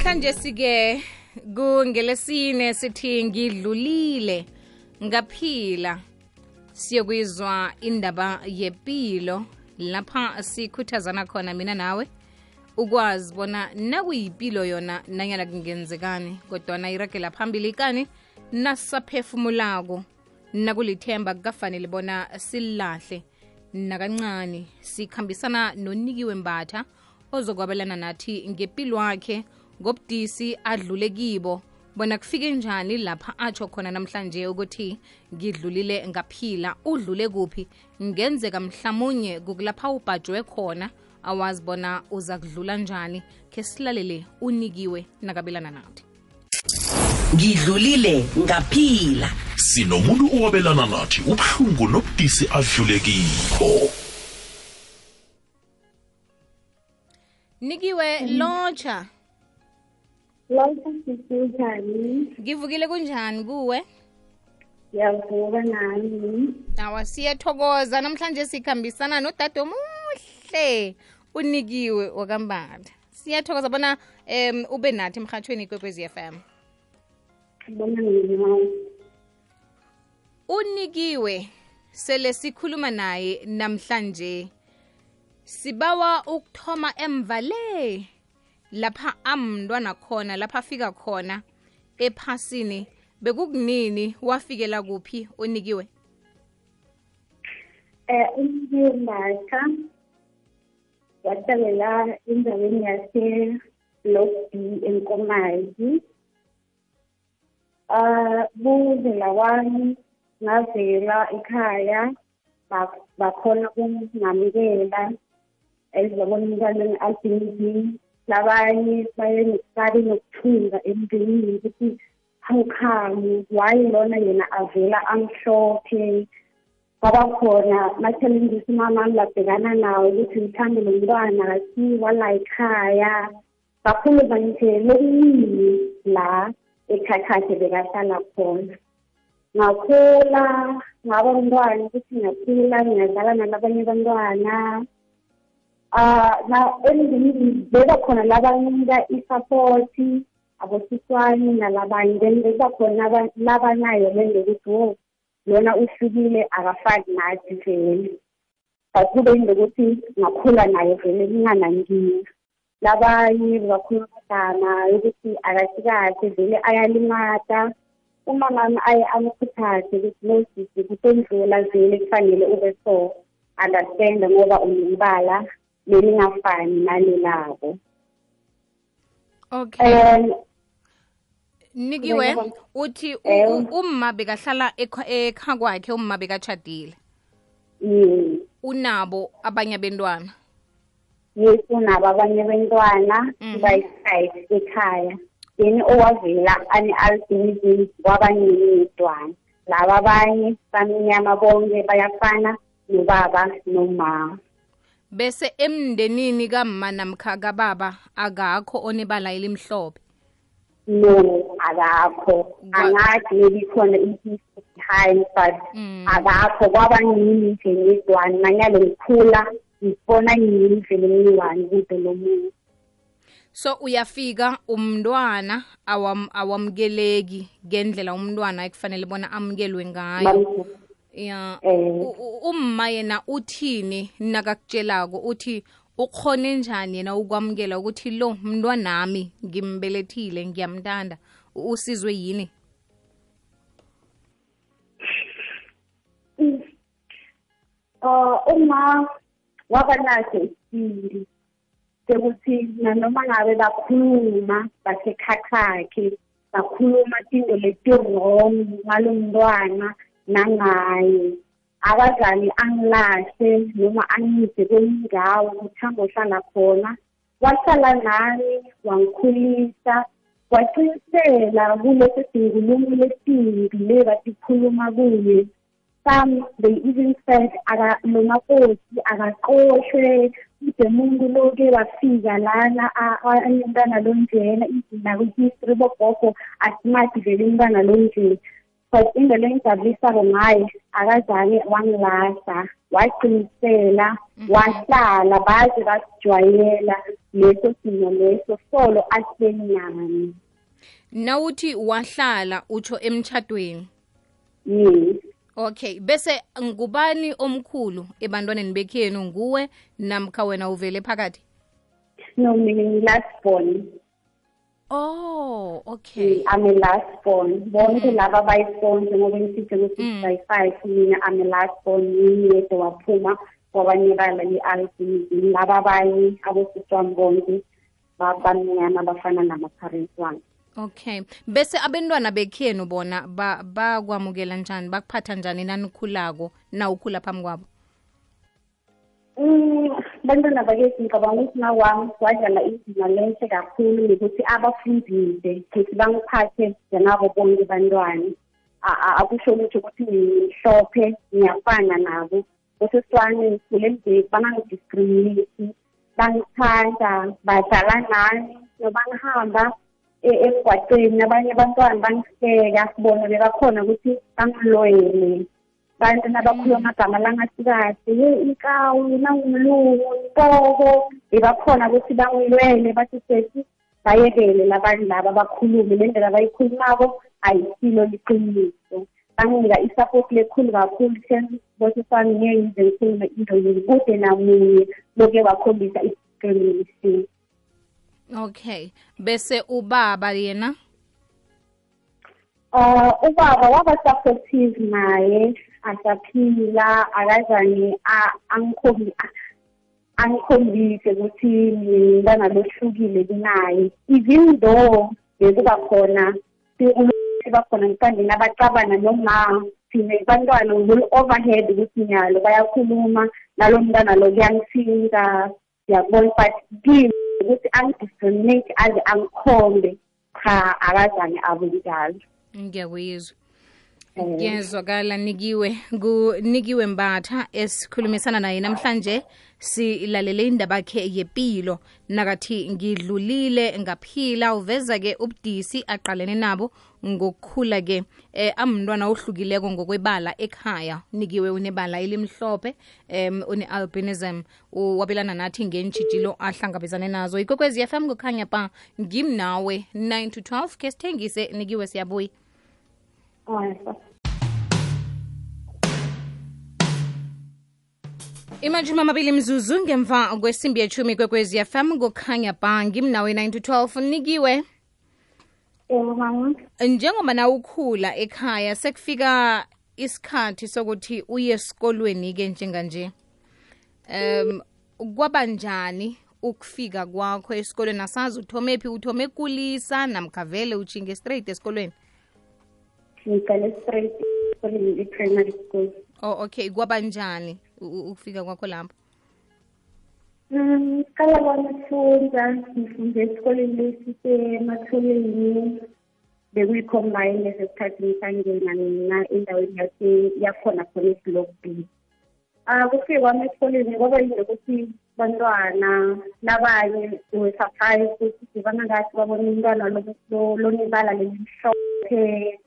namhlanje sike kungelesine sithi ngidlulile ngaphila siyokuyizwa indaba yepilo lapha sikhuthazana khona mina nawe ukwazi bona nakuyipilo yona nanyana kungenzekani kodwana iragela phambili kani nasisaphefumulako nakulithemba kukafanele bona silahle nakancane sikhambisana nonikiwe mbatha ozokwabelana nathi ngempilo wakhe ngobudisi adlule kibo. Bona kufike njani lapha atsho khona namhlanje ukuthi ngidlulile ngaphila udlule kuphi? Ngenzeka mhlamunye kukulapha ubhajwe khona awazi bona uza kudlula njani. Khe silalele unikiwe nakabelana nathi. Ngidlulile ngaphila. Sinomuntu owabelana nathi ubuhlungu nobudisi adlulekibo nikiwe lotsha. Lonke sisinjani? ngivukile kunjani kuwe? Ngiyavuka nami. awa siyathokoza. Namhlanje sikhambisana nodade omuhle unikiwe wakambala. Siyathokoza bona um ube nathi emhathweni kwekwezi FM m. Unikiwe sele sikhuluma naye namhlanje. Sibawa ukuthoma emva le lapha amntwana khona lapha afika khona ephasini bekukunini wafikela kuphi unikiwe Eh umzimbatha wahlalela endaweni yase Block B enkomazi. Ah buzela wami ngavela ekhaya ba- bakhona ukungamukela ezibona umntwana albinism labanye babe nokuthunga emndenini ukuthi hawukhamu waye lona yena avela amhlophe? Kwaba khona ma-challenges umama labhekana nawo ukuthi ngithambe lo mntwana kasiwa la ekhaya kakhulu nje lokuningi la ekhakhakhe bekahlala khona. Ngakhula ngaba umntwana ukuthi ngakhula ngingadlala nalabanye abantwana. Ah na emndenini beba khona labanika isapoti abosiswani nalabanye. Then beba khona laba- labanayo lento ukuthi wo lona uhlukile akafani nathi vele. Kube into ukuthi ngakhula naye vele linganankinga labanye bakhuluma amagama yokuthi akasikahle vele ayalimata uma mama aye amkhuthaze ukuthi nosisi kutondlula vele kufanele ube so understand ngoba unombala. Lelingafani nalelabo. Okay. Um nikiwe uthi Eh. umma bekahlala ekha ekha kwakhe umma bekatshadile mm, unabo abanye abentwana? Yes unabo abanye bentwana Mhm. bayiside ekhaya. Then owavela ane-albinism kwabanyenidwana laba abanye bamnyama bonke bayafana nobaba noma bese emndenini kamma namkha kababa akakho onebala elimhlophe no akakho. Angathi maybe khona behind but Mm. akakho. Kwabanini nje ngedwana nanyalo ngikhula ngibona yini vele ngiyi-one kude lomuntu so uyafika umntwana awam awamukeleki ngendlela umntwana ekufanele bona amukelwe ngayo. Ya Eh. Umma yena uthini nakakutshelako uthi ukhone njani yena ukwamukela ukuthi lo mntwanami ngimbelethile ngiyamntanda usizwe yini uh uma waba naso isibindi sekuthi nanoma ngabe bakhuluma basekhakhakhe bakhuluma into leti-wrong ngalo mntwana nangaye abazali angilahle noma angise kwenye indawo ngithanda ohlala khona. Wahlala nami wangikhulisa waqinisela kuleso singulumo lesimbi le batikhuluma kuye. Some they even said aka nomakoti akaqoshwe ude muntu loke wafika lana umntana lonjena izina kwi-history bogogo asimathi vele umntana lonje but indlela engijabulisako ngaye akazange wangilahla waqinisela wahlala baze basijwayela leso simo leso solo ahleli nami nawuthi wahlala utsho emtchadweni yes. Okay bese ngubani omkhulu ebantwaneni bekhenu? Nguwe namkha wena uvele phakathi? No mina ngi-last born oh okay. I'm a last born. Bonke laba abayi-four njengoba ngisitshe ku-six by five mina I'm a last born. Yini yedwa waphuma kwabanye bala i-albinism laba abanye abosisi wami bonke ba- bamnyama bafana nama-parents wami okay. Bese abentwana bekhenu bona ba- bakwamukela njani? Bakuphatha njani nanikhulako na ukhula phambi kwabo? Mm, bantwana bakithi ngicabanga ukuthi nawami wadlala indima lenhle kakhulu ngokuthi abafundise futhi bangiphathe njengabo bonke bantwana A- a- akusho ukuthi ukuthi ngimhlophe ngiyafana nabo. Kuseswane ngikhule emzeki bangangidiscriminate bangithanda badlala nami noba ngihamba e- emgwaceni abanye abantwana bangihleka bona bebakhona ukuthi bangiloyele bantu nabakhuluma amagama langasikahle ye inkawu nangumlungu impoko bebakhona ukuthi bangilwele bathi sethi bayekele labantu laba bakhulume le ndlela abayikhulumako ayisilo liqiniso. Banginika isapoti lekhulu kakhulu bosi sami ngeke ngize ngikhulume into yini kude namunye loke wakhombisa isiqinisio okay. Bese ubaba yena? Uh ubaba waba supportive naye. Asaphila akazange angikhombise ukuthi ngibana lohlukile kunaye. Even though bekuba khona siba khona mhlawumbe abacabana noma thina bantwana ngul overhead ukuthi nyalo bayakhuluma nalo mntwana lo kuyangithinta ngiyakubona but kimi ukuthi angidiscriminate aze angikhombe cha akazange abe njalo. Ngiyakuyizwa Eh. ngiyezwakala nikiwe kunikiwe mbatha esikhulumisana naye namhlanje. Silalele indaba yakhe yempilo nakathi ngidlulile ngaphila uveza-ke ubudisi aqalene nabo. Ngokukhula-ke eh amntwana ohlukileko ngokwebala ekhaya. Nikiwe unebala elimhlophe um une-albinism. Wabelana nathi ngentshijilo ahlangabezane nazo. Ikwekwezi fm kukhanya pa ngimnawe 9 to 12 ke sithengise nikiwe siyabuya. Imajumi amabili mzuzu ngemva kwesimbi yechumi kwekwezi fm kukhanya bhangi ngimnawe 9 to 12 nikiwe njengoba na ukhula ekhaya sekufika isikhathi sokuthi uye esikolweni-ke njenganje. Um kwaba njani ukufika kwakho esikolweni? Asazi uthome phi uthome kulisa namkhavele vele utshinge straight esikolweni? Ngiqale straight esikolweni i-primary school. oh okay. Kwaba njani ukufika kwakho lapho Mm, Ngicala kwangifunda, ngifunde esikoleni lesi sematholeni. Bekuyi-combine leso sikhathi ngisangena mina endaweni yase yakhona khona i-block B. Ah kufike kwami esikoleni kwaba yinto ukuthi bantwana labanye we-surprise ukuthi bangathi babona umntwana lo- lo- lonebala lelimhlophe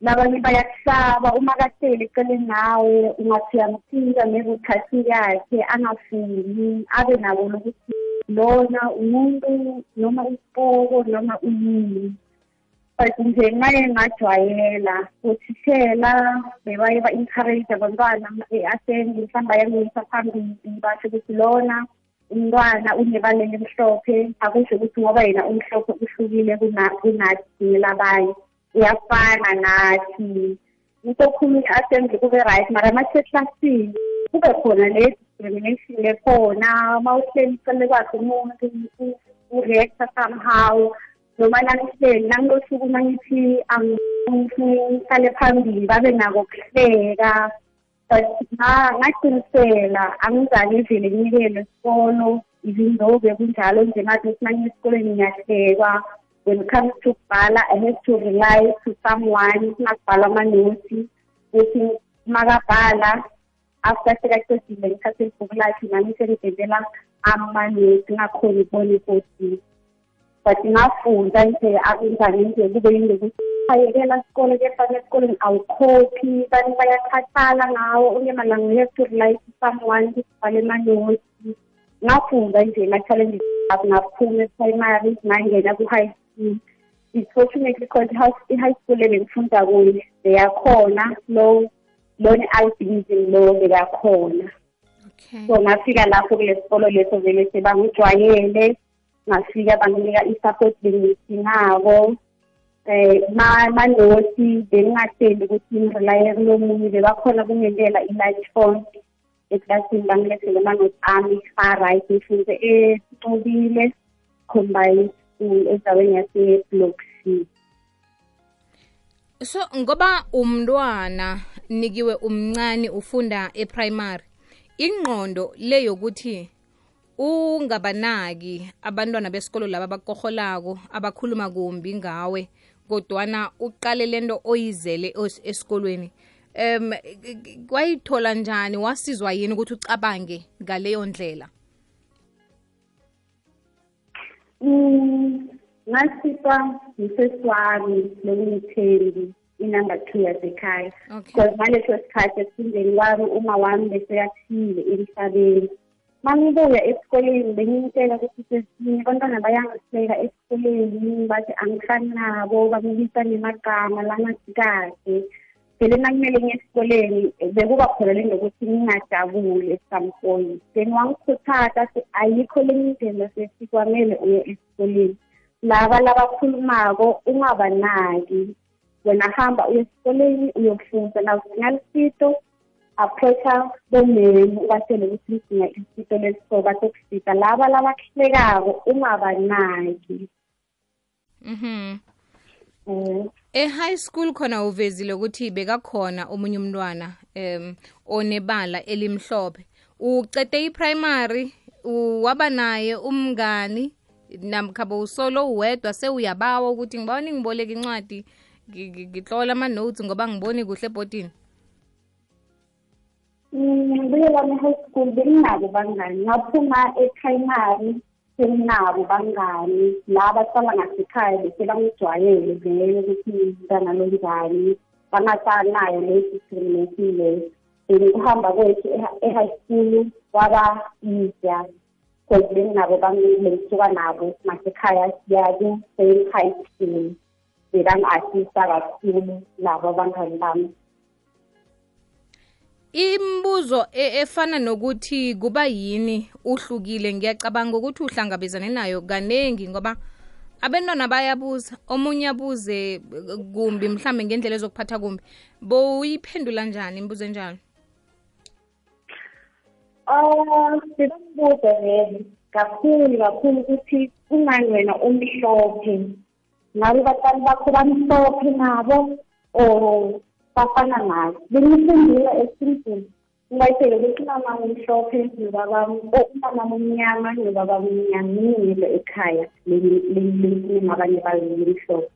labanye bayakusaba uma kahleli eceleni nawe ungathi uyamthinta ngezikhathi yakhe angafundi abe nabo lokuthi lona umuntu noma usipoko noma uyini. But nje ngaye ngajwayela uthishela bebaye ba-encourage abantwana e-assembly mhlawumbe bayamisa phambili basho ukuthi lona umntwana unebala elimhlophe akusho ukuthi ngoba yena umhlophe uhlukile kuna- kunathi thina labanye uyafana nathi usokhuluma i-assembly kube right mara maseclassini kube khona le discrimination lekhona uma uhleli icele kwakhe umuntu ureacta somehow noma nangihleli nangilohlukuma ngithi ngihlale phambili babe nako kuhleka but nga- ngaqinisela angizange vele nginikele isikolo even though bekunjalo nje ngathi ukuthi mangiye esikoleni ngiyahlekwa. When it comes to kubhala i have to rely to someone makubhala amanoti ukuthi makabhala after sekaqedile ngithathe ibhuku lakhe nami sengibhekela amanoti ngakhona ukubona ikosini but ngafunda nje akunjani nje kube yinde ukuthi ayekela sikole kepha esikoleni awukhophi kanti bayakhathala ngawo onye malanga you have to rely to someone to bhale amanothi ngafunda nje ma-challenges ngaphuma e-primary ngangena ku-high it's fortunately because i-high school ebengifunda kuyo beyakhona lo lona i-albinism lo bekakhona okay. So ngafika lapho kule sikolo leso vele sebangijwayele ngafika banginika i-support bengiyidingako. Eh ma manothi bengingathembi ukuthi ngirelaye kulomunye bebakhona kungendlela i-light phone eklasini bangilethele amanothi ami fa-right ngifunde encubile combined school endaweni yase-block c so ngoba umntwana nikiwe umncane ufunda eprimary ingqondo le yokuthi ungabanaki abantwana besikolo laba abakoholako abakhuluma kumbi ngawe kodwana uqale lento oyizele esikolweni um wayithola njani? Wasizwa yini ukuthi ucabange ngaleyo ndlela? Mm, ngasipa ngifeswami lokungithembi inumber two yasekhaya. Okay. Because ngaleso sikhathi esifundeni kwami uma wami beseyaphile emhlabeni. Mangibuya esikoleni bengimtshela ukuthi sesine abantwana bayangihleka esikoleni bathi angifani nabo bangibisa nemagama langasikahle vele nakumele ngiye esikoleni bekuba khona le ntokuthi ngingajabuli at some point then wangikhuthaza athi ayikho lenye indlela sesi kwamele uye esikoleni. Laba labakhulumako ungabanaki. Wena hamba uye esikoleni uyofunda nawudinga lisito approacha bomeni ubatshele ukuthi ngidinga isito lesiso bazokusita laba labakuhlekako ungabanaki. Mhm e-high school khona uvezile ukuthi bekakhona omunye umntwana um onebala elimhlophe. Ucede i-primary waba naye umngani namkhabo usolo uwedwa sewuyabawa ukuthi ngibawa ningiboleka incwadi ngi- ngi- ngitlola ama-notes ngoba ngiboni kuhle ebhodini. Ngibuye lami e-high school benginabo bangani. Ngaphuma e-primary senginabo bangani la bahlala ngasekhaya bese bangijwayele vele ukuthi mntana lo njani bangasanayo le discrimination leyo then ukuhamba kwethu e- e-high school kwaba easier because benginabo bengisuka nabo ngasekhaya siya ku-same high school. Bebangi-assista kakhulu labo abangani bami. Imibuzo e- efana nokuthi kuba yini uhlukile? Ngiyacabanga ukuthi uhlangabezane nayo kanengi ngoba abantwana bayabuza omunye abuze kumbi mhlambe ngendlela ezokuphatha kumbi. Bowuyiphendula njani? Imbuzo enjalo. Ah, bebambuza vele kakhulu kakhulu ukuthi kungani wena umhlophe. Ngabe batali bakho bamhlophe nabo or bafana naye bengiphendula esimple ngayitshele ukuthi umama umhlophe nobaba umama omnyama nobaba mnyamile ekhaya lenkuluma abanye balimhlophe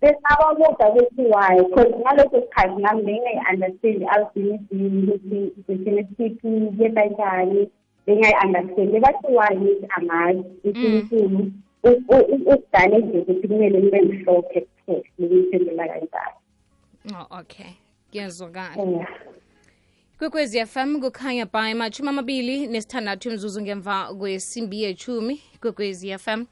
besababuza ukuthi why? Because ngaleso sikhathi nami bengayi-understand albinism ukuthi i-genetic yenta njani bengayi-understand bathi why? Ngithi angazi unkulunkulu ukudale nje ukuthi kumele ngibe mhlophe kuphela bekuyiphendula kanjalo. Oh okay. Kuyazwakala kwekwezi fm kukhanya by machumi amabili nesithandathu imzuzu ngemva kwesimbi yechumi kwekwezi fm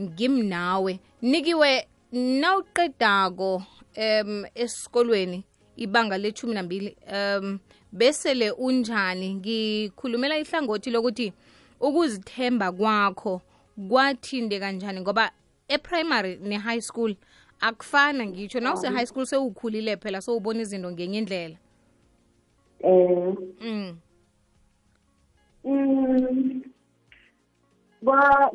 ngimnawe. Nikiwe nawuqedako um esikolweni ibanga lechumi nambili um besele unjani? Ngikhulumela ihlangothi lokuthi ukuzithemba kwakho kwathinde kanjani? Ngoba e-primary ne-high school akufana ngitsho nawuse-high school sewukhulile phela sowubona izinto ngenye indlela um mm. Mm. Kwa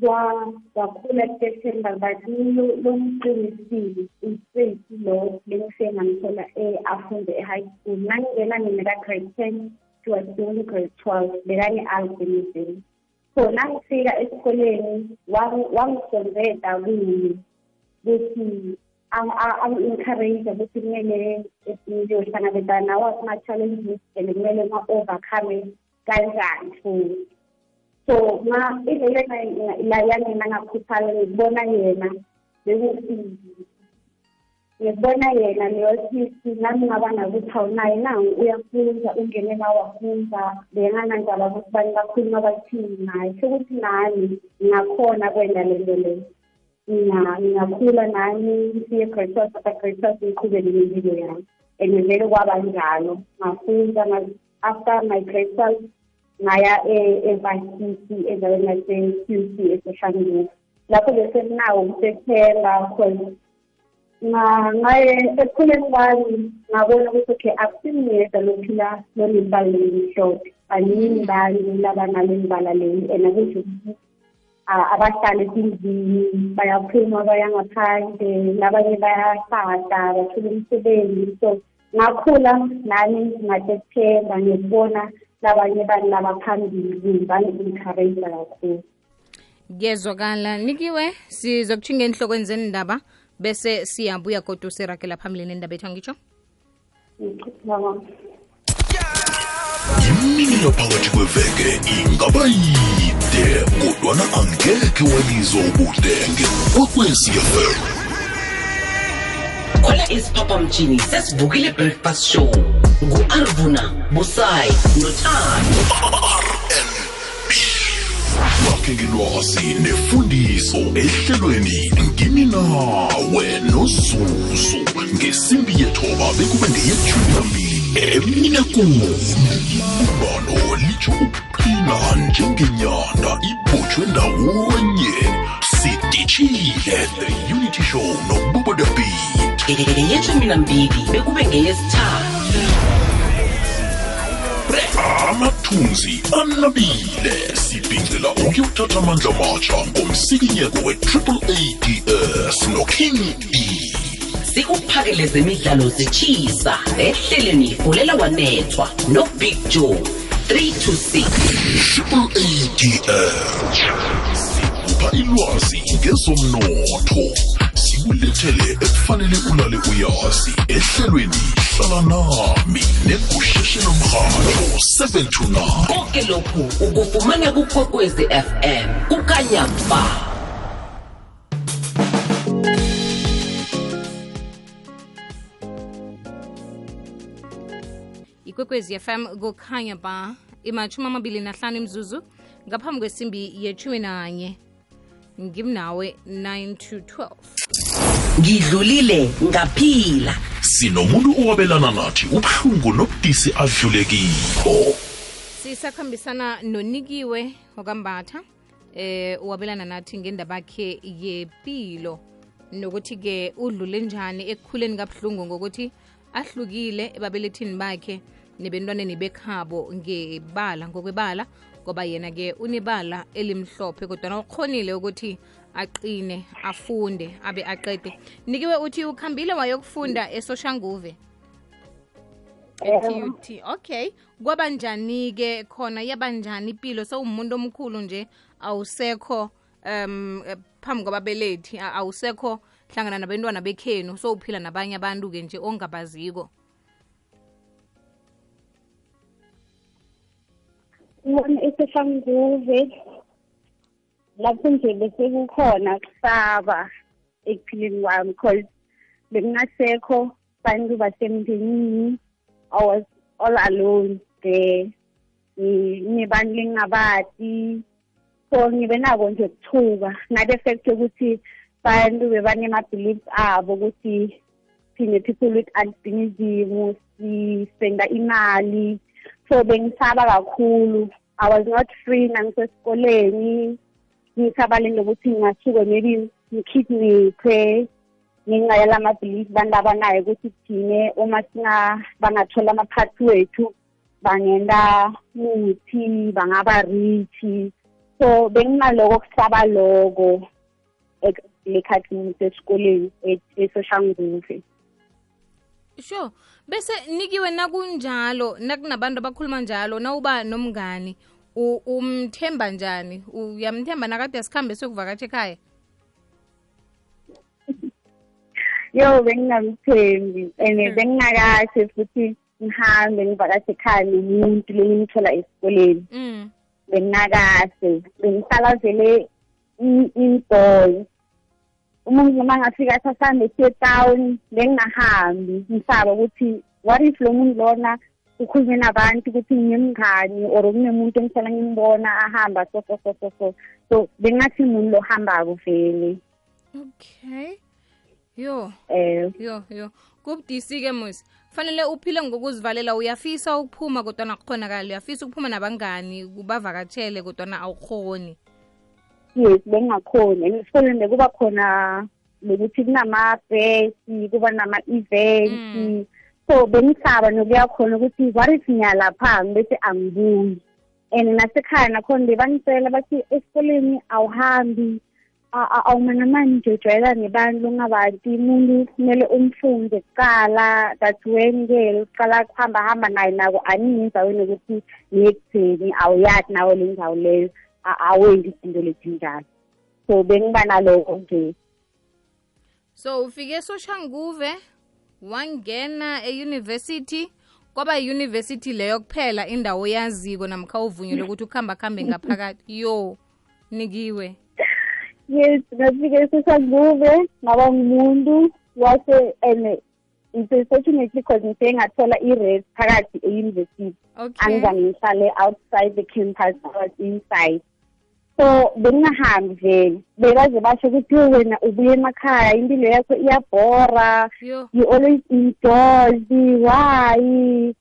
kwa kwakhula September but lo mqinisile umsebenzi lo bengifike ngamthola e-afunde e-high school. Nangingena ngimeka grade ten to was doing grade twelve bekane-albinism so nangifika esikoleni wangisonzeta kuyi ukuthi ang-encourage ukuthi kumele ngiyohlangabezana nawo ama-challenges and kumele ma-overcome kanjani futhi so ma ilele la yanina ngakhuthala ngibona yena bekusinzile ngibona yena leyothisi nami ngaba nakuthi awunaye nangu uyafunza ungene nawafunza benganandaba ukuthi bani bakhuluma bathini naye sekuthi nami ngingakhona kwenda lento leyo ngingakhula nami ngisiye grade twelve after grade twelve ngiqhubeke nempilo yami and vele kwaba njalo. Ngafunda after my grade twelve ngaya e-varsity endaweni yase-q c eseshangeni lapho bese kunawo ukusethemba cause ngaye ekukhuleni kwami ngabona ukuthi okay akusimiyedwa lophila lonemibala lemhlophe baningi bantu labanalo imibala leyi and akusho ukuthi abahlala ezindlini bayaphuma bayangaphandle nabanye bayashada bathola umsebenzi. So ngakhula nami ngatethemba ngikubona labanye bantu labaphambili bangi-encourage kakhulu. Kuyezwakala nikiwe sizokuthinga enhlokweni zendaba bese siyabuya kodwa sirakela phambili nendaba ethu angitsho imini yaphakathi kweveke ingaba yide kodwana angekhe walizwa ubudenge kwekwecfm khola isiphaphamtshini sesivukile breakfast show ngu-arvuna busayi nothando bakhe ngelwazi nefundiso ehlelweni ngimi nawe nozuzu ngesimbi yethoba bekube ngeyethumi nambili emine kumi umbano litsho ukuqina njengenyanda ibotshwe ndawonye. Sidishile the unity show nobubo the beat nambili bekube ngeyesithathu. Amathunzi anabile. Sibhincela ukuyothatha amandla matsha ngomsikinyeko we-triple ads noking e sikuphakele zemidlalo zitshisa ehleleni fulela wanethwa nobig joe 3 to 6 triple ads sikupha ilwazi ngezomnotho. Sikulethele ekufanele ulale uyazi. Ehlelweni hlala nami negusheshe lomrhatho 7 to 9 konke lokhu ukufumana kukwekwezi fm kukanyamba. Ikwekwezi fm kukhanya ba imashumi amabili nahlanu imzuzu ngaphambi kwesimbi yeshumi nanye ngimnawe 9 to 12 ngidlulile ngaphila. Sinomuntu owabelana nathi ubuhlungu nobudisi adlulekikho sisakhambisana nonikiwe wakambatha eh wabelana nathi ngendaba yakhe yepilo. Nokuthi-ke udlule njani ekukhuleni kabuhlungu ngokuthi ahlukile ebabelethini bakhe. Nebentwaneni bekhabo ngebala ngokwebala ngoba yena-ke unebala elimhlophe kodwa ukhonile ukuthi aqine afunde abe aqede. Nikiwe uthi ukhambile wayokufunda esoshanguve TUT okay. Kwaba njani-ke khona? Yaba njani impilo sewumuntu omkhulu nje awusekho um phambi kwababelethi awusekho hlangana nabantwana bekhenu sowuphila nabanye abantu-ke nje ongabaziko. Ngibona eseshanguve lapho nje bese kukhona kusaba ekuphileni kwami because bekungasekho bantu basemndenini I was all alone there. Nginebantu lengingabati so ngibe nako nje ukuthuka. Nale fact yokuthi bantu bebanema-beliefs abo ukuthi thine people with albinism sispenda imali. So bengisaba kakhulu. I was not free nangisesikoleni ngisaba lento ukuthi ngingasuke maybe ngikidnaphe ngenxa yalama-belief bantu abanayo ukuthi thine uma bangathola amaphathi wethu bangenta muthi bangaba richi so benginaloko kusaba loko ek- lekhathi ngisesikoleni esoshanguve sure. Bese nikiwe nakunjalo nakunabantu abakhuluma njalo nawuba nomngani. Umthemba njani? Uyamthemba nakade asikhambe siyokuvakatsha ekhaya? Yo bengingamthembi and bengingakashe futhi ngihambe ngivakashe ekhaya nomuntu lengimthola esikoleni. Mm. benginakase bengihlala vele i- indoors umuntu noma ngafika sasambe siye town bengingahambi ngisaba ukuthi what if lo muntu lona ukhulume nabantu ukuthi ngimngani or kunemuntu engihlala ngimbona ahamba so so so so so. So bengathi umuntu lohambako vele. Okay. Yo. Um yo yo. Kubudisi-ke musi. Fanele uphile ngokuzivalela uyafisa ukuphuma kodwana akukhonakali uyafisa ukuphuma nabangani kubavakatshele kodwana awukhoni yes bengingakhoni and esikoleni bekuba khona bekuthi kunama-besi kuba nama-events Mm. So bengisaba nokuya khona ukuthi what if ngiyalapha? Bese angibuyi and nasekhaya nakhona bebangisela bathi esikoleni awuhambi awumanamani nje ujwayela nebantu ungabantu umuntu kumele umfunde kuqala that when-ke uqala kuhamba hamba naye nako aningi endaweni ukuthi niyekutheni awuyazi nawe le ndawo leyo awenzi izinto lezinjalo so bengiba naloko nje. So ufike esoshanguve wangena eyunivesithi kwaba yiyunivesithi leyo kuphela indawo yaziko namkha uvunyelwe ukuthi ukuhamba kuhambe ngaphakathi. Yo nikiwe. Yes ngafike sesangube ngaba ngumuntu wase and it's fortunately because ngise ngathola i-res phakathi eyunivesithi okay. Angizange ngihlale outside the campus I was inside so bengingahambi vele bekaze basho ukuthi "Yo, wena ubuye emakhaya impilo yakho iyabhora yo. you always indoors why?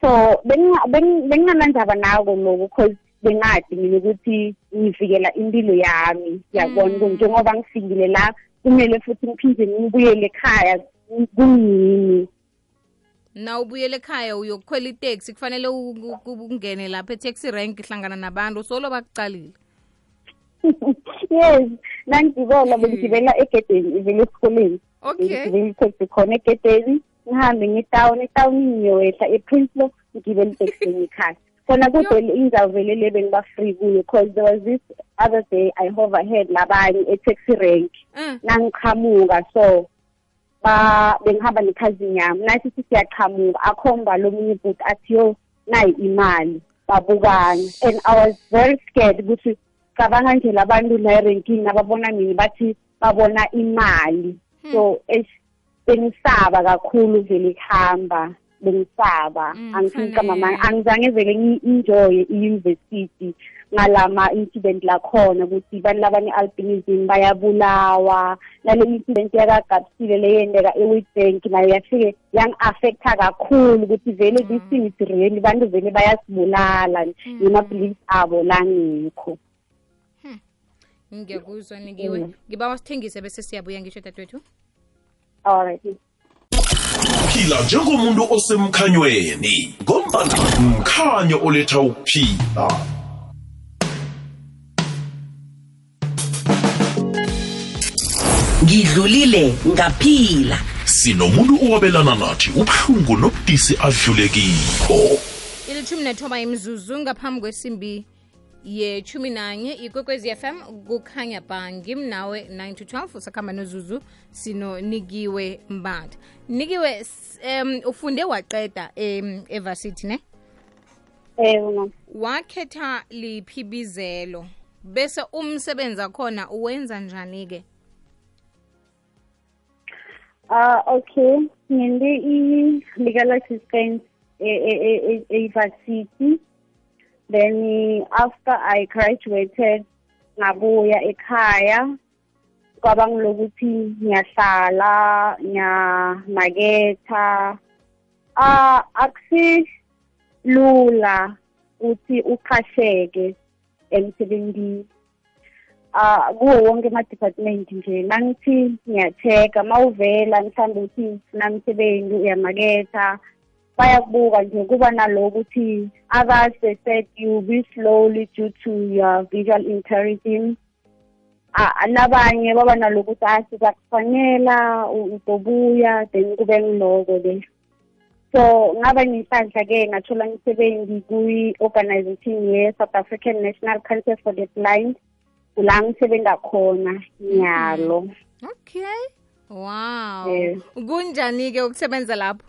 So benginga- beng- benginganandaba nako loku because bengazi mina ukuthi ngivikela impilo yami yabona Mm. njengoba ngifikile la kumele futhi ngiphinde ngibuyele ekhaya kungini na ubuyele ekhaya uyokukhwela iteksi kufanele u- u- u- ungene lapha etaxi rank hlangana nabantu solo bakucalile yes. Nangigibela bengigibela egedeni ivele esikoleni. Okay. Ngigibela itaxi khona egedeni ngihambe ngitawuni etawuni ngiyowehla eprincelo ngigibela iteksini ekhaya khona kudele ingizawuvele le bengiba-free kuyo because there was this other day i overhead labanye e-taxi rank. Eh, nangiqhamuka so ba bengihamba nekhazini yami. Nathi sithi siyaqhamuka akhomba lomunye ibhuti athi yo nayi imali babukana and i was very scared ukuthi cabanga nje labantu la erenkini ababona mina bathi babona imali. So eish, bengisaba kakhulu vele kuhamba bengisaba. Mm, angifika mama kufanele. angizange vele ngi-enjoye i-university ngalama incident lakhona ukuthi bantu labane-albinism bayabulawa. Nale incident yakagabsile leyendeka e-witbank nayo yafike yangi-affecta kakhulu ukuthi vele this thing is really bantu vele bayasibulala nema-beliefs abo langekho ngiyakuzwa nikiwe. Mm. ngiba wasithengise bese siyabuya ngisho dadwethu alright phila njengomuntu osemkhanyweni ngombana mkhanyo oletha ukuphila. Ngidlulile ngaphila. Sinomuntu owabelana nathi ubuhlungu nobudisi adlulekiko ilithumi nethoba imzuzu ngaphambi kwesimbi yechumi nanye ikwekwezi fm kukhanya ba ngimnawe 9 to 12 usakhamba nozuzu sinonikiwe mbatha nikiwe um ufunde waqeda em evasithi ne ewe wakhetha liphi bizelo bese umsebenzi akhona uwenza njani-ke Ah okay ngende i-legal assistance e-varsity then after I graduated ngabuya ekhaya. Kwaba ngilokuthi ngiyahlala ngiyamaketha. Ah akusilula ukuthi uqasheke emsebenzini ah kuwo wonke ama-department nje nangithi ngiyachecka uma uvela mhlawumbe uthi ufuna msebenzi uyamaketha. Bayakubuka nje kuba naloku ukuthi others they said you be slowly due to your visual imperative Ah, nabanye baba naloku ukuthi ah sizakufanela u- uzobuya then kube ngiloko le. So ngaba nenhlanhla-ke ngathola umsebenzi kwi-organization ye-south african national council for the blind. Kula ngisebenza khona nyalo. Okay. Wow. Eh. kunjani-ke ukusebenza lapho?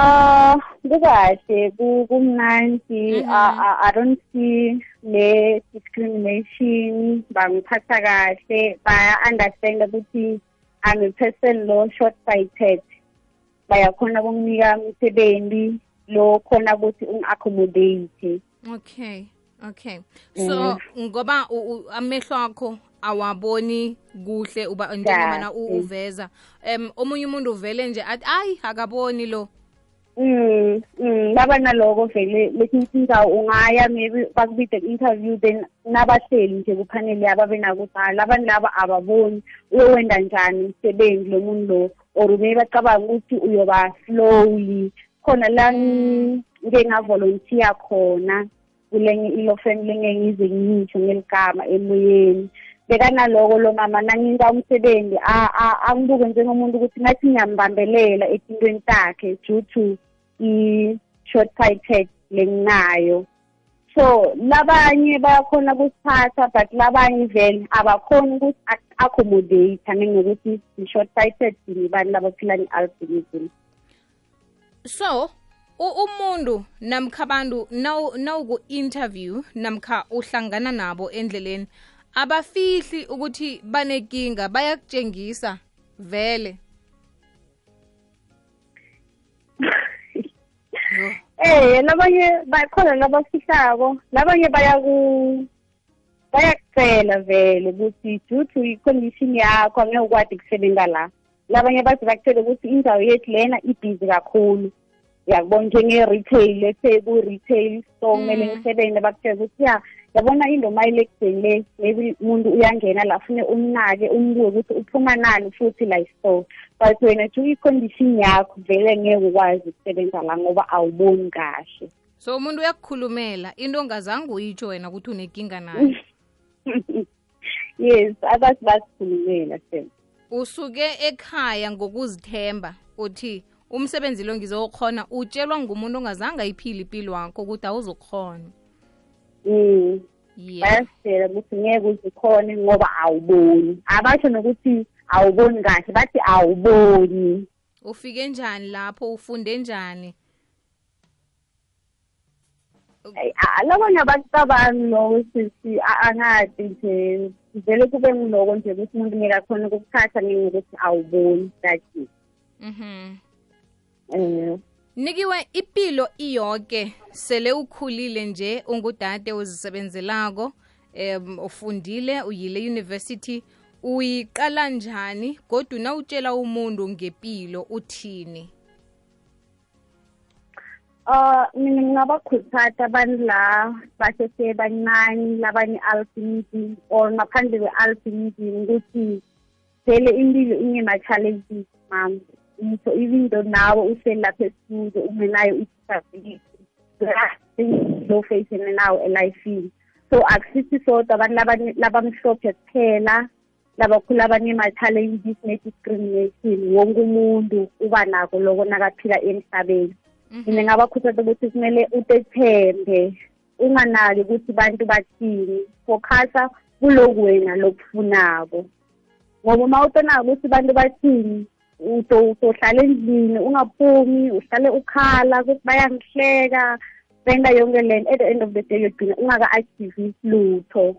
Ah, kukahle ku- kumnandi. Mhm. I- I I don't see le discrimination. Bangiphatha kahle. Baya understand ukuthi I'm a person lo short sighted bayakhona ukunginika umsebenzi lo khona ukuthi ungi-accommodate okay okay. So ngoba amehlo akho awaboni kuhle uba njengobana u- Kahle. uveza. Um omunye umuntu uvele nje athi ayi akaboni lo. Mm, mm, baba naloko vele lesinye indawo ungaya maybe bakubide interview then nabahleli nje kuphanele yabo abenakuthi hayi labantu laba ababoni uyowenda njani umsebenzi lo muntu lo or maybe bacabanga ukuthi uyoba slowly. Khona la ngi- ngike ngavolontiya khona kulenye ilofeni lengeke ngize ngisho ngeligama emoyeni. Bekanaloko lo mama nanginka umsebenzi angibuke njengomuntu ukuthi ngathi ngiyambambelela etintweni takhe due to i-short sighted lenginayo so labanye bayakhona kusiphatha but labanye vele abakhoni ukuthi accommodate njengokuthi i-short sighted sinibani labaphila ne-albinism so umuntu namkha abantu naw- nawuku-interview namkha uhlangana nabo endleleni abafihli ukuthi banekinga bayakutshengisa vele. Eh labanye bakhona labafihlako labanye bayaku bayakucela vele ukuthi due to i-condition yakho angeke ukwazi kusebenza la. Labanye bathi bakutshele ukuthi indawo yethu lena ibhizi kakhulu. Yakubona njenge-retail let's say ku-retail store kumele Mm. ngisebenze bakutshele ukuthi ya yabona into mayilekudeni le maybe umuntu uyangena la fune umnake umbuke ukuthi uphuma nani futhi la store but wena due i-condition yakho vele ngeke ukwazi ukusebenza la ngoba awuboni kahle. So umuntu uyakukhulumela into ongazange uyitsho wena ukuthi unekinga nayo yes abathi basikhulumela sem usuke ekhaya ngokuzithemba uthi umsebenzi lo ngizokhona utshelwa ngumuntu ongazange ayiphile impilo wakho ukuthi awuzokhona? Yeah. Bayasitshela ukuthi ngeke uzikhone ngoba awuboni. Abasho nokuthi awuboni kahle bathi awuboni. Ufike njani lapho? Ufunde njani? Labanye abacabangi loko sisi a- angazi nje. Vele kube ngiloko nje ukuthi umuntu ngeke akhone ukukuthatha ngengokuthi awuboni that mhm. Um nikiwe ipilo iyonke sele ukhulile nje ungudade ozisebenzelako um ufundile uyile university uyiqala njani kodwa nawutshela umuntu ngempilo uthini? Uh mina ngingabakhuthatha abantu la basese bancane labane-albinism or ngaphandle kwe-albinism ukuthi vele impilo inema-challenges mam so even though nawe uselapha esikuzo i-disability. Lo facene nawo elifini so akusithi sodwa abantu labamhlophe kuphela labakhulu abanema-challenges ne-discrimination wonke umuntu uba nako loko nakaphila emhlabeni. Mina ngabakhuthaza ukuthi kumele utethembe unganaki ukuthi bantu bathini focusa kuloku wena lokufunako. Ngoba uma utonaka ukuthi bantu bathini utohlala endlini ungaphumi uhlale ukhala ukuthi bayangihleka benza yonke le at the end of the day uyogcina ungaka-achieve lutho.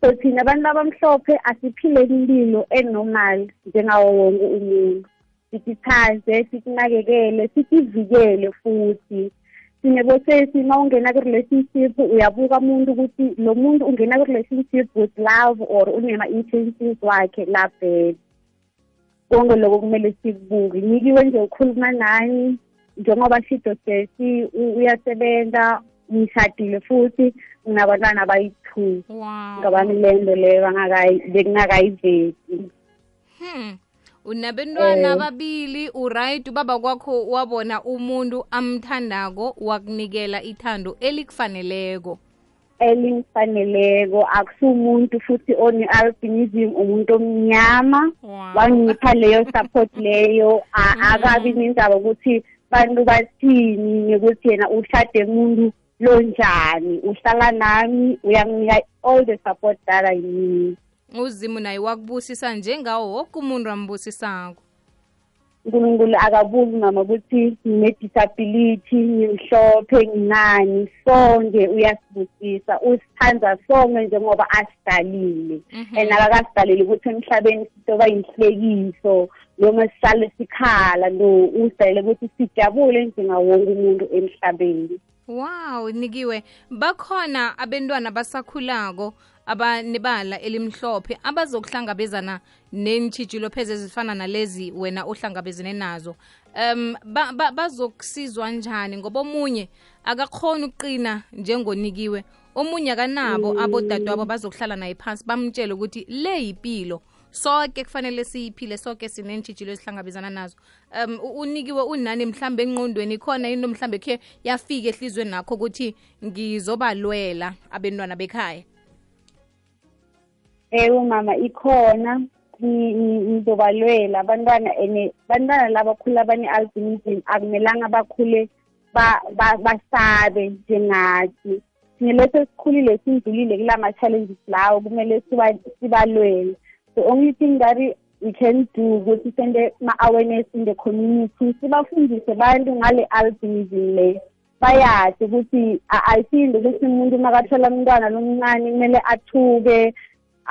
So thina abantu abamhlophe asiphileni impilo enormal njengawo wonke umuntu. Sitithaze sitinakekele sitivikele futhi. Sinebosesi uma ungena ku-relationship uyabuka umuntu ukuthi lo muntu ungena ku-relationship with love or unema-intentions wakhe labhele konke loko kumele sikubuke. Nyikiwe nje ukhuluma nani njengoba shido sesi uyasebenza ngishadile futhi nginabantwana abayi-two. Ngabami le nto leyo bengingakayivezi hmm. Unabentwana Eh. ababili uright ubaba kwakho wabona umuntu amthandako wakunikela ithando elikufaneleko. Elingifaneleko akusumuntu futhi one-albinism umuntu omnyama. Wow. wangipha leyo support leyo. A- Mm. akabi nendaba ukuthi bantu bathini nekuthi yena ushade muntu lonjani uhlala nami uyanginika all the support that i need. Uzimu naye wakubusisa njengawo woke umuntu ambusisako. Unkulunkulu akabuzi mama ukuthi ngine-disability ngimhlophe nginani sonke uyasibusisa. Usithanda sonke njengoba asidalile and akakasidaleli ukuthi emhlabeni sitoba yinhlekiso noma sihlale sikhala. No usidalele ukuthi sijabule njengawonke umuntu emhlabeni. Wow nikiwe. Bakhona abantwana basakhulako abanebala elimhlophe abazokuhlangabezana neentshijilo pheze ezifana nalezi wena ohlangabezene nazo. Um ba- ba- bazokusizwa njani? Ngoba omunye akakhona ukuqina njengonikiwe. Omunye akanabo abodadewabo bazokuhlala naye phansi bamtshele ukuthi le yipilo. Soke kufanele siyiphile soke sineentshijilo ezihlangabezana nazo. Um unikiwe unani mhlambe engqondweni khona into mhlambe khe yafika ehlizweni nakho ukuthi ngizobalwela abentwana bekhaya ewe mama ikhona. Ngi- ngi- ngizobalwela. Abantwana and bantwana labakhula bane-albinism akumelanga bakhule ba- ba- basabe njengathi. Singelesi esikhulile sindlulile kula ma-challenges lawo kumele siba- sibalwele. The only thing that we can do ukuthi sende ma-awareness in the community sibafundise bantu ngale albinism le. Bayazi ukuthi a- ayisindo ukuthi umuntu makathola umntwana lomncane kumele athuke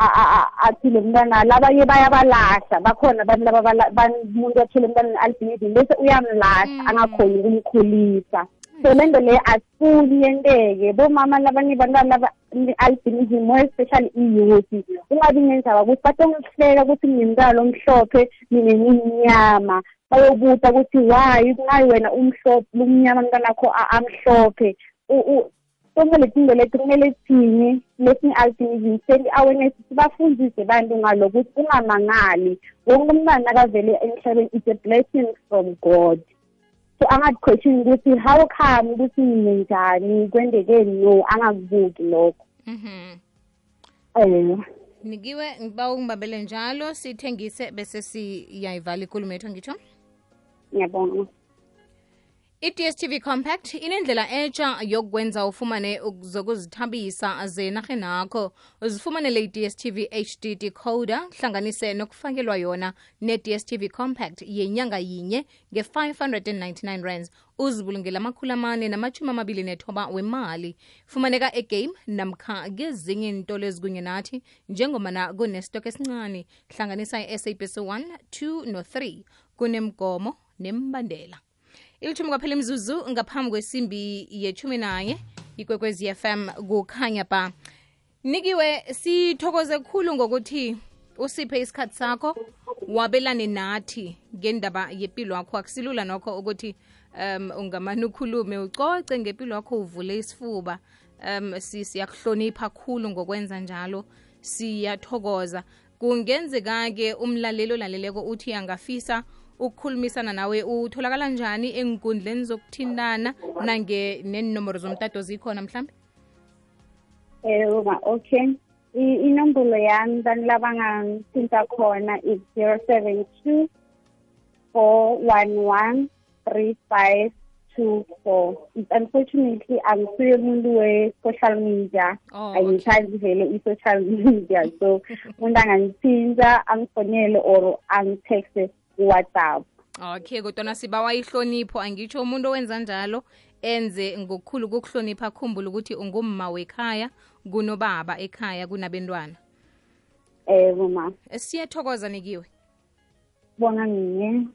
a- a- a- athi lo mntwana labanye bayabalahla bakhona abantu laba umuntu athole umntwana ne-albinism bese uyamlahla angakhoni ukumkhulisa. So le nto leyo asifuni yenteke bomama labanye bantwana laba ne-albinism more especially i-youth ungabi ngendaba ukuthi batongihleka ukuthi nginemntwana omhlophe mina ngimnyama. Bayobuta ukuthi why? Ngayi wena umhlophe lumnyama mntanakho amhlophe. U- u- sonke le tinto leti kumele thini lesine-albinism send i-awareness sibafundise bantu ngalokuthi ungamangali wonke umntwana akavele emhlabeni it's a blessing from god. So angathi-question ukuthi how come ukuthi nginenjani kwendekeni no angakubuki lokho? Um nikiwe ngiba ungibambele njalo sithengise bese siyayivala ikulumo yethu ngitsho ngiyabonga. I-dstv compact inendlela etsha yokwenza ufumane zokuzithabisa zenarhenakho uzifumanele i-dstv hd decoder hlanganise nokufakelwa yona ne-dstv compact yenyanga yinye nge-599 rands. Uzibulungela amakhulu amane namachumi amabili nethoba wemali. Fumaneka egame namkha kezinye intolo ezikunye nathi njengomana kunestok esincane hlanganisa i-sabc 1 2 no-3 kunemgomo nembandela ilithumi kwaphela imzuzu ngaphambi kwesimbi yethumi nanye ikwekwezi fm kukhanya ba. Nikiwe sithokoze kukhulu ngokuthi usiphe isikhathi sakho wabelane nathi ngendaba yempilo yakho akusilula nokho ukuthi um ungamane ukhulume ucoce ngempilo yakho uvule isifuba. Um si- siyakuhlonipha khulu ngokwenza njalo. Siyathokoza. Kungenzeka-ke umlaleli olaleleko uthi angafisa ukukhulumisana nawe utholakala njani enkundleni zokuthintana nange nenomboro zomtato zikhona mhlambe? Um okay. I- inombolo yami bantu labangangithinta khona is zero seven two four one one three five two four. Unfortunately angisuye umuntu we-social media. Oh, angithandi vele i-social media. So umuntu angangithinta angifonele or angitexte ku-whatsapp. Okay kodwana sibawa ihlonipho. Angitsho umuntu owenza njalo enze ngokukhulu ukukuhlonipha akhumbule ukuthi ungumma wekhaya kunobaba ekhaya kunabentwana. Um ma siyathokoza nikiwe. Bona ninye